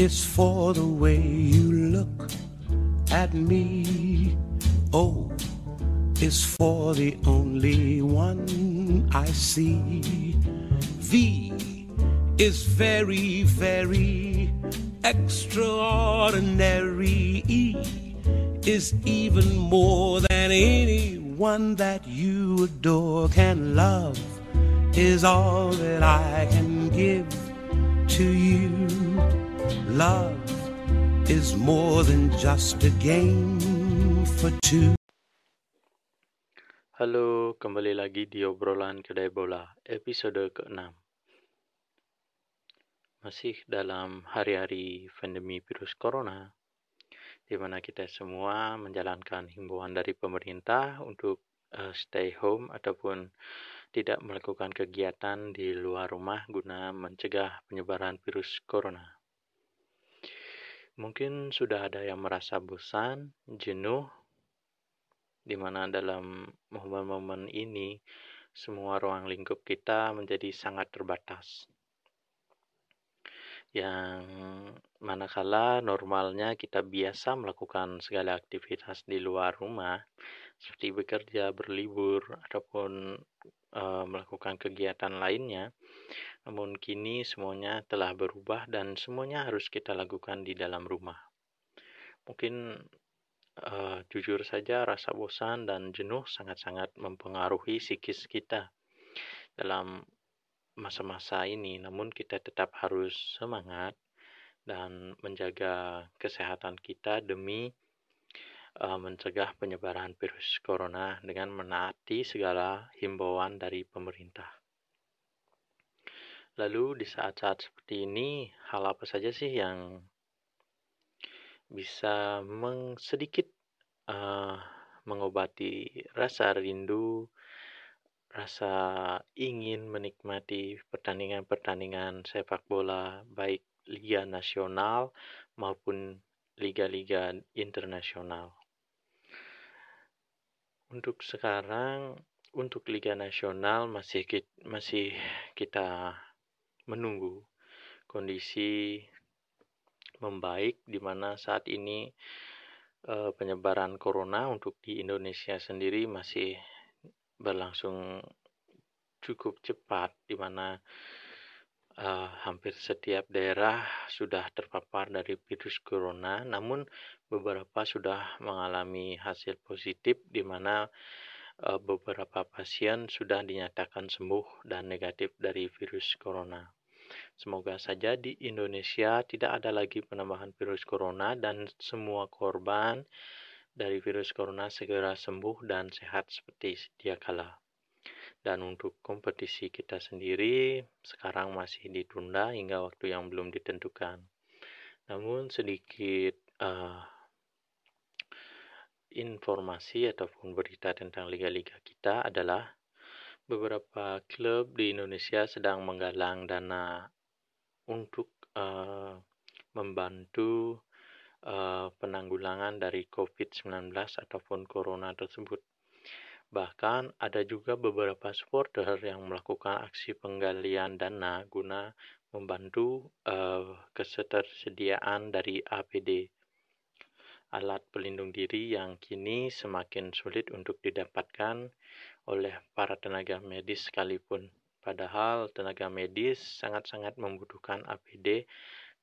It's for the way you look at me. Oh, o is for the only one I see. V is very, very extraordinary. E is even more than anyone that you adore can love is all that I can give to you. Love is more than just a game for two. Halo, kembali lagi di obrolan kedai bola, episode ke-6. Masih dalam hari-hari pandemi virus corona, di mana kita semua menjalankan himbauan dari pemerintah untuk uh, stay home ataupun tidak melakukan kegiatan di luar rumah guna mencegah penyebaran virus corona. Mungkin sudah ada yang merasa bosan, jenuh, di mana dalam momen-momen ini semua ruang lingkup kita menjadi sangat terbatas. Yang manakala normalnya kita biasa melakukan segala aktivitas di luar rumah, seperti bekerja, berlibur, ataupun e, melakukan kegiatan lainnya, namun kini semuanya telah berubah dan semuanya harus kita lakukan di dalam rumah. Mungkin uh, jujur saja rasa bosan dan jenuh sangat-sangat mempengaruhi psikis kita dalam masa-masa ini. Namun kita tetap harus semangat dan menjaga kesehatan kita demi uh, mencegah penyebaran virus corona dengan menaati segala himbauan dari pemerintah. Lalu di saat-saat seperti ini, hal apa saja sih yang bisa sedikit uh, mengobati rasa rindu, rasa ingin menikmati pertandingan-pertandingan sepak bola baik liga nasional maupun liga-liga internasional. Untuk sekarang, untuk liga nasional masih masih kita menunggu kondisi membaik di mana saat ini uh, penyebaran corona untuk di Indonesia sendiri masih berlangsung cukup cepat di mana uh, hampir setiap daerah sudah terpapar dari virus corona namun beberapa sudah mengalami hasil positif di mana uh, beberapa pasien sudah dinyatakan sembuh dan negatif dari virus corona. Semoga saja di Indonesia tidak ada lagi penambahan virus corona dan semua korban dari virus corona segera sembuh dan sehat seperti sedia kala. Dan untuk kompetisi kita sendiri sekarang masih ditunda hingga waktu yang belum ditentukan. Namun sedikit uh, informasi ataupun berita tentang liga-liga kita adalah beberapa klub di Indonesia sedang menggalang dana untuk uh, membantu uh, penanggulangan dari COVID-19 ataupun corona tersebut. Bahkan ada juga beberapa supporter yang melakukan aksi penggalian dana guna membantu uh, ketersediaan dari APD alat pelindung diri yang kini semakin sulit untuk didapatkan oleh para tenaga medis sekalipun. Padahal tenaga medis sangat-sangat membutuhkan APD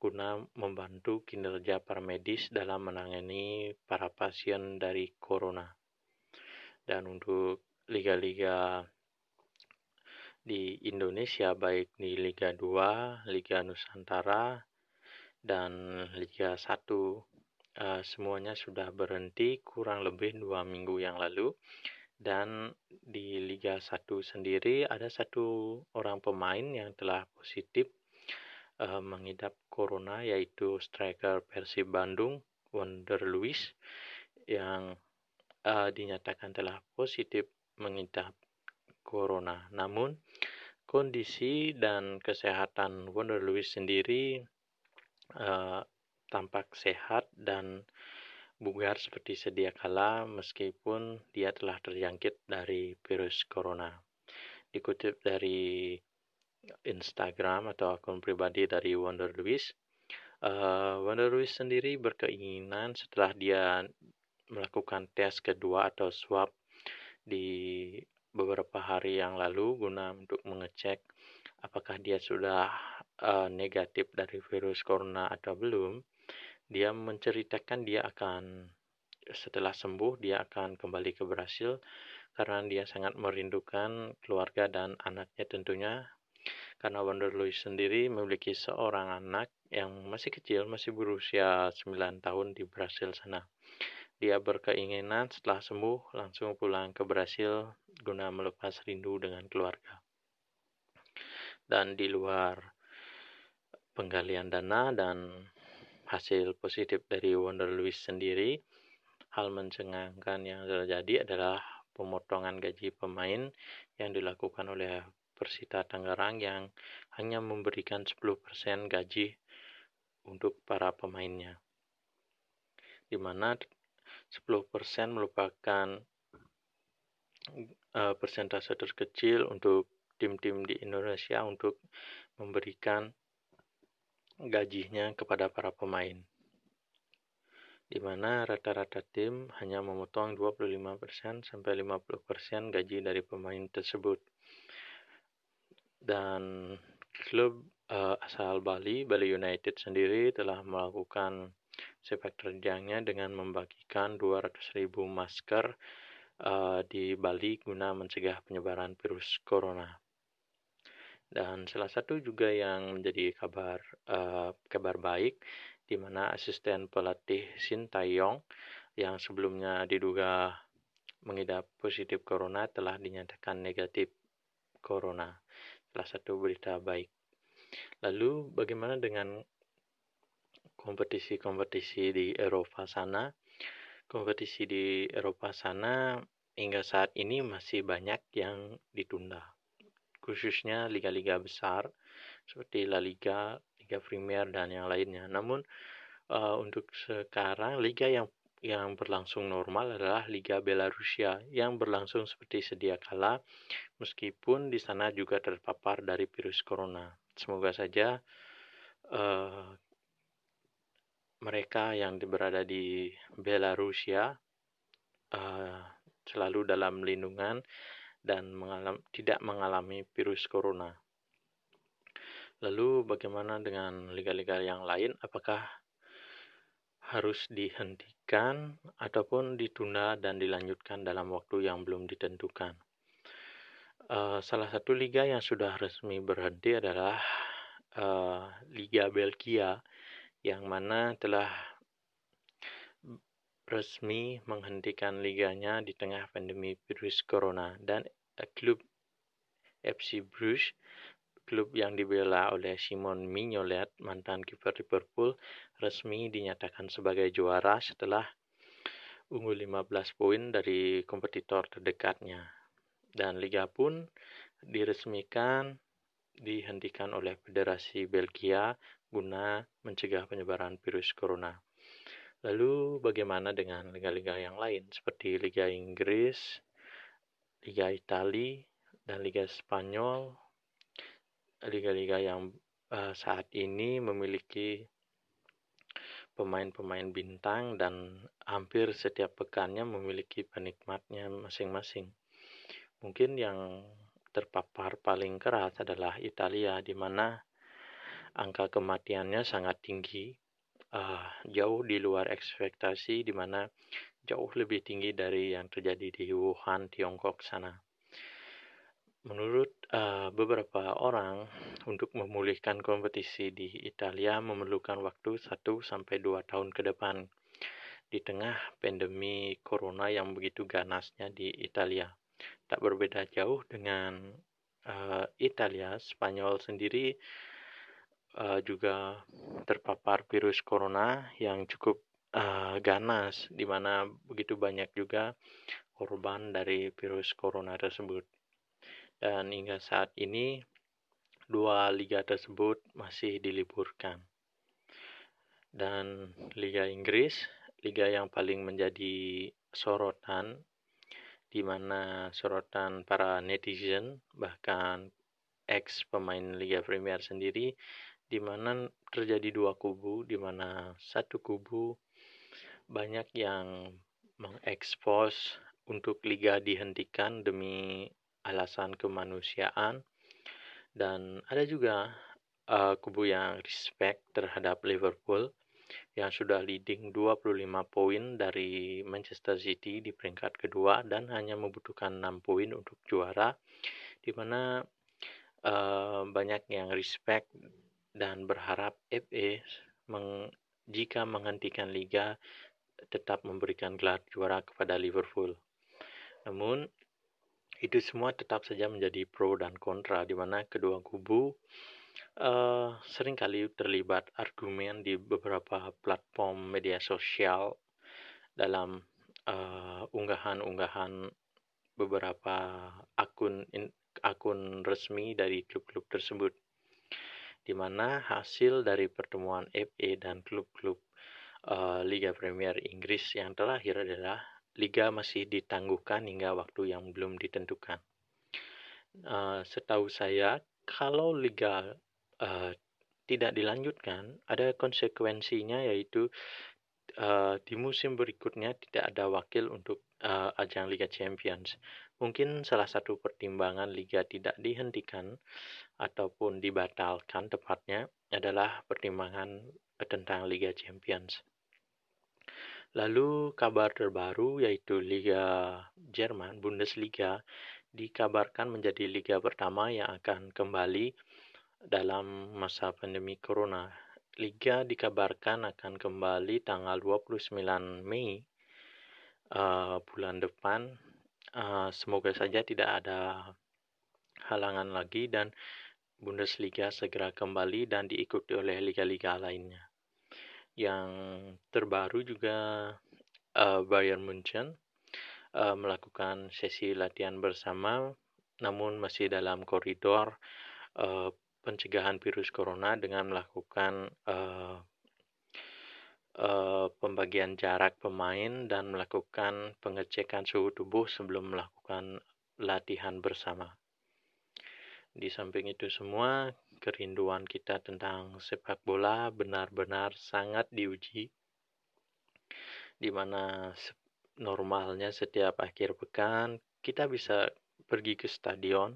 guna membantu kinerja para medis dalam menangani para pasien dari corona. Dan untuk liga-liga di Indonesia baik di Liga 2, Liga Nusantara, dan Liga 1 uh, eh, semuanya sudah berhenti kurang lebih dua minggu yang lalu dan di Liga 1 sendiri ada satu orang pemain yang telah positif uh, mengidap corona yaitu striker Persib Bandung Wonder Luis yang uh, dinyatakan telah positif mengidap corona. Namun kondisi dan kesehatan Wonder Luis sendiri uh, tampak sehat dan bugar seperti sedia kala meskipun dia telah terjangkit dari virus corona. Dikutip dari Instagram atau akun pribadi dari Wonder Lewis, Uh, Wonder Lewis sendiri berkeinginan setelah dia melakukan tes kedua atau swab di beberapa hari yang lalu guna untuk mengecek apakah dia sudah uh, negatif dari virus corona atau belum, dia menceritakan dia akan setelah sembuh dia akan kembali ke Brasil karena dia sangat merindukan keluarga dan anaknya tentunya karena Wonder Louis sendiri memiliki seorang anak yang masih kecil, masih berusia 9 tahun di Brasil sana. Dia berkeinginan setelah sembuh langsung pulang ke Brasil guna melepas rindu dengan keluarga. Dan di luar penggalian dana dan hasil positif dari Wonder Louis sendiri, hal mencengangkan yang terjadi adalah pemotongan gaji pemain yang dilakukan oleh Persita Tangerang yang hanya memberikan 10% gaji untuk para pemainnya. Di mana 10% merupakan uh, persentase terkecil untuk tim-tim di Indonesia untuk memberikan gajinya kepada para pemain. Di mana rata-rata tim hanya memotong 25% sampai 50% gaji dari pemain tersebut. Dan klub uh, asal Bali, Bali United sendiri telah melakukan sepak terjangnya dengan membagikan 200.000 masker uh, di Bali guna mencegah penyebaran virus corona. Dan salah satu juga yang menjadi kabar uh, kabar baik di mana asisten pelatih Shin Taeyong yang sebelumnya diduga mengidap positif corona telah dinyatakan negatif corona. Salah satu berita baik. Lalu bagaimana dengan kompetisi-kompetisi di Eropa sana? Kompetisi di Eropa sana hingga saat ini masih banyak yang ditunda. Khususnya liga-liga besar seperti La Liga, Liga Premier dan yang lainnya. Namun uh, untuk sekarang liga yang yang berlangsung normal adalah Liga Belarusia yang berlangsung seperti sedia kala meskipun di sana juga terpapar dari virus corona. Semoga saja uh, mereka yang berada di Belarusia uh, selalu dalam lindungan dan mengalam, tidak mengalami virus corona. Lalu bagaimana dengan liga-liga yang lain? Apakah harus dihentikan ataupun ditunda dan dilanjutkan dalam waktu yang belum ditentukan? Uh, salah satu liga yang sudah resmi berhenti adalah uh, Liga Belgia yang mana telah resmi menghentikan liganya di tengah pandemi virus corona dan klub FC Bruges klub yang dibela oleh Simon Mignolet mantan kiper Liverpool resmi dinyatakan sebagai juara setelah unggul 15 poin dari kompetitor terdekatnya dan liga pun diresmikan dihentikan oleh Federasi Belgia guna mencegah penyebaran virus corona. Lalu bagaimana dengan liga-liga yang lain seperti Liga Inggris, Liga Italia, dan Liga Spanyol? Liga-liga yang uh, saat ini memiliki pemain-pemain bintang dan hampir setiap pekannya memiliki penikmatnya masing-masing. Mungkin yang terpapar paling keras adalah Italia, di mana angka kematiannya sangat tinggi, uh, jauh di luar ekspektasi, di mana jauh lebih tinggi dari yang terjadi di Wuhan, Tiongkok sana. Menurut uh, beberapa orang, untuk memulihkan kompetisi di Italia memerlukan waktu 1 sampai 2 tahun ke depan di tengah pandemi corona yang begitu ganasnya di Italia. Tak berbeda jauh dengan uh, Italia, Spanyol sendiri uh, juga terpapar virus corona yang cukup uh, ganas, di mana begitu banyak juga korban dari virus corona tersebut. Dan hingga saat ini, dua liga tersebut masih diliburkan. Dan Liga Inggris, liga yang paling menjadi sorotan, di mana sorotan para netizen, bahkan ex pemain Liga Premier sendiri di mana terjadi dua kubu, di mana satu kubu banyak yang mengekspos untuk liga dihentikan demi alasan kemanusiaan. Dan ada juga uh, kubu yang respect terhadap Liverpool yang sudah leading 25 poin dari Manchester City di peringkat kedua dan hanya membutuhkan 6 poin untuk juara di mana uh, banyak yang respect dan berharap FA meng, jika menghentikan liga tetap memberikan gelar juara kepada Liverpool. Namun itu semua tetap saja menjadi pro dan kontra di mana kedua kubu uh, sering kali terlibat argumen di beberapa platform media sosial dalam uh, unggahan-unggahan beberapa akun in, akun resmi dari klub-klub tersebut di mana hasil dari pertemuan FA dan klub-klub uh, Liga Premier Inggris yang terakhir adalah liga masih ditangguhkan hingga waktu yang belum ditentukan. Uh, setahu saya, kalau liga uh, tidak dilanjutkan, ada konsekuensinya yaitu uh, di musim berikutnya tidak ada wakil untuk uh, ajang Liga Champions. Mungkin salah satu pertimbangan liga tidak dihentikan ataupun dibatalkan tepatnya adalah pertimbangan tentang Liga Champions. Lalu kabar terbaru yaitu Liga Jerman, Bundesliga, dikabarkan menjadi liga pertama yang akan kembali dalam masa pandemi corona. Liga dikabarkan akan kembali tanggal 29 Mei uh, bulan depan. Uh, semoga saja tidak ada halangan lagi dan Bundesliga segera kembali dan diikuti oleh liga-liga lainnya. Yang terbaru juga uh, Bayern Munchen uh, melakukan sesi latihan bersama namun masih dalam koridor uh, pencegahan virus corona dengan melakukan uh, uh, pembagian jarak pemain dan melakukan pengecekan suhu tubuh sebelum melakukan latihan bersama. Di samping itu semua, kerinduan kita tentang sepak bola benar-benar sangat diuji, di mana normalnya setiap akhir pekan kita bisa pergi ke stadion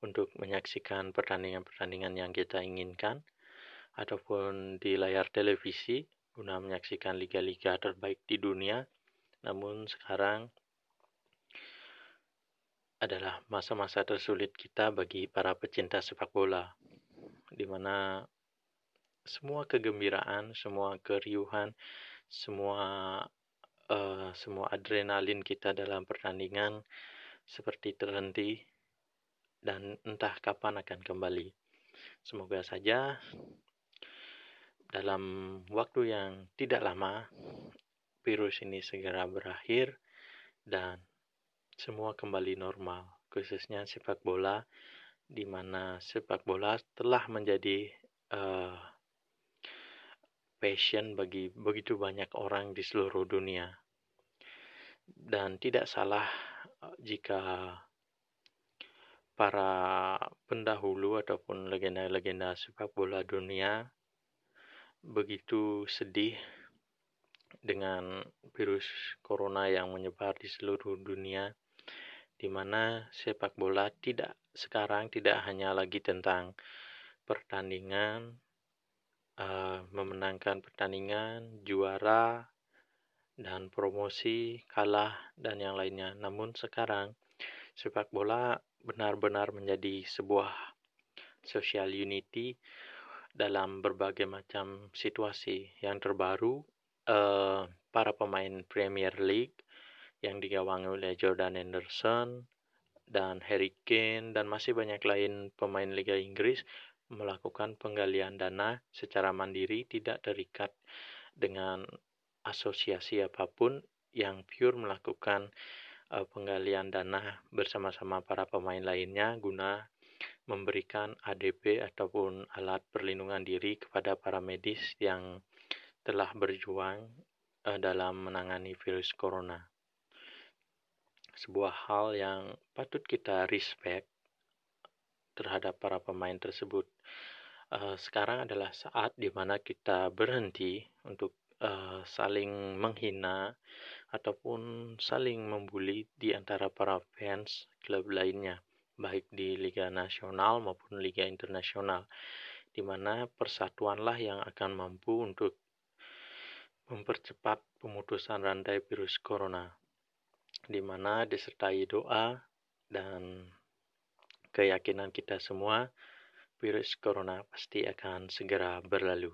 untuk menyaksikan pertandingan-pertandingan yang kita inginkan ataupun di layar televisi guna menyaksikan liga-liga terbaik di dunia. Namun sekarang adalah masa-masa tersulit kita bagi para pecinta sepak bola di mana semua kegembiraan, semua keriuhan, semua uh, semua adrenalin kita dalam pertandingan seperti terhenti dan entah kapan akan kembali. Semoga saja dalam waktu yang tidak lama virus ini segera berakhir dan semua kembali normal, khususnya sepak bola di mana sepak bola telah menjadi uh, passion bagi begitu banyak orang di seluruh dunia. Dan tidak salah eh, jika para pendahulu ataupun legenda-legenda sepak bola dunia begitu sedih dengan virus corona yang menyebar di seluruh dunia di mana sepak bola tidak sekarang tidak hanya lagi tentang pertandingan uh, memenangkan pertandingan juara dan promosi kalah dan yang lainnya namun sekarang sepak bola benar-benar menjadi sebuah social unity dalam berbagai macam situasi. Yang terbaru, uh, para pemain Premier League yang digawangi oleh Jordan Henderson dan Harry Kane dan masih banyak lain pemain Liga Inggris melakukan penggalian dana secara mandiri tidak terikat dengan asosiasi apa pun yang pure melakukan uh, penggalian dana bersama-sama para pemain lainnya guna memberikan ADP ataupun alat perlindungan diri kepada para medis yang telah berjuang uh, dalam menangani virus corona. Sebuah hal yang patut kita respect terhadap para pemain tersebut. uh, sekarang adalah saat di mana kita berhenti untuk uh, saling menghina ataupun saling membuli di antara para fans klub lainnya, baik di Liga Nasional maupun Liga Internasional, di mana persatuanlah yang akan mampu untuk mempercepat pemutusan rantai virus corona, di mana disertai doa dan keyakinan kita semua, virus corona pasti akan segera berlalu.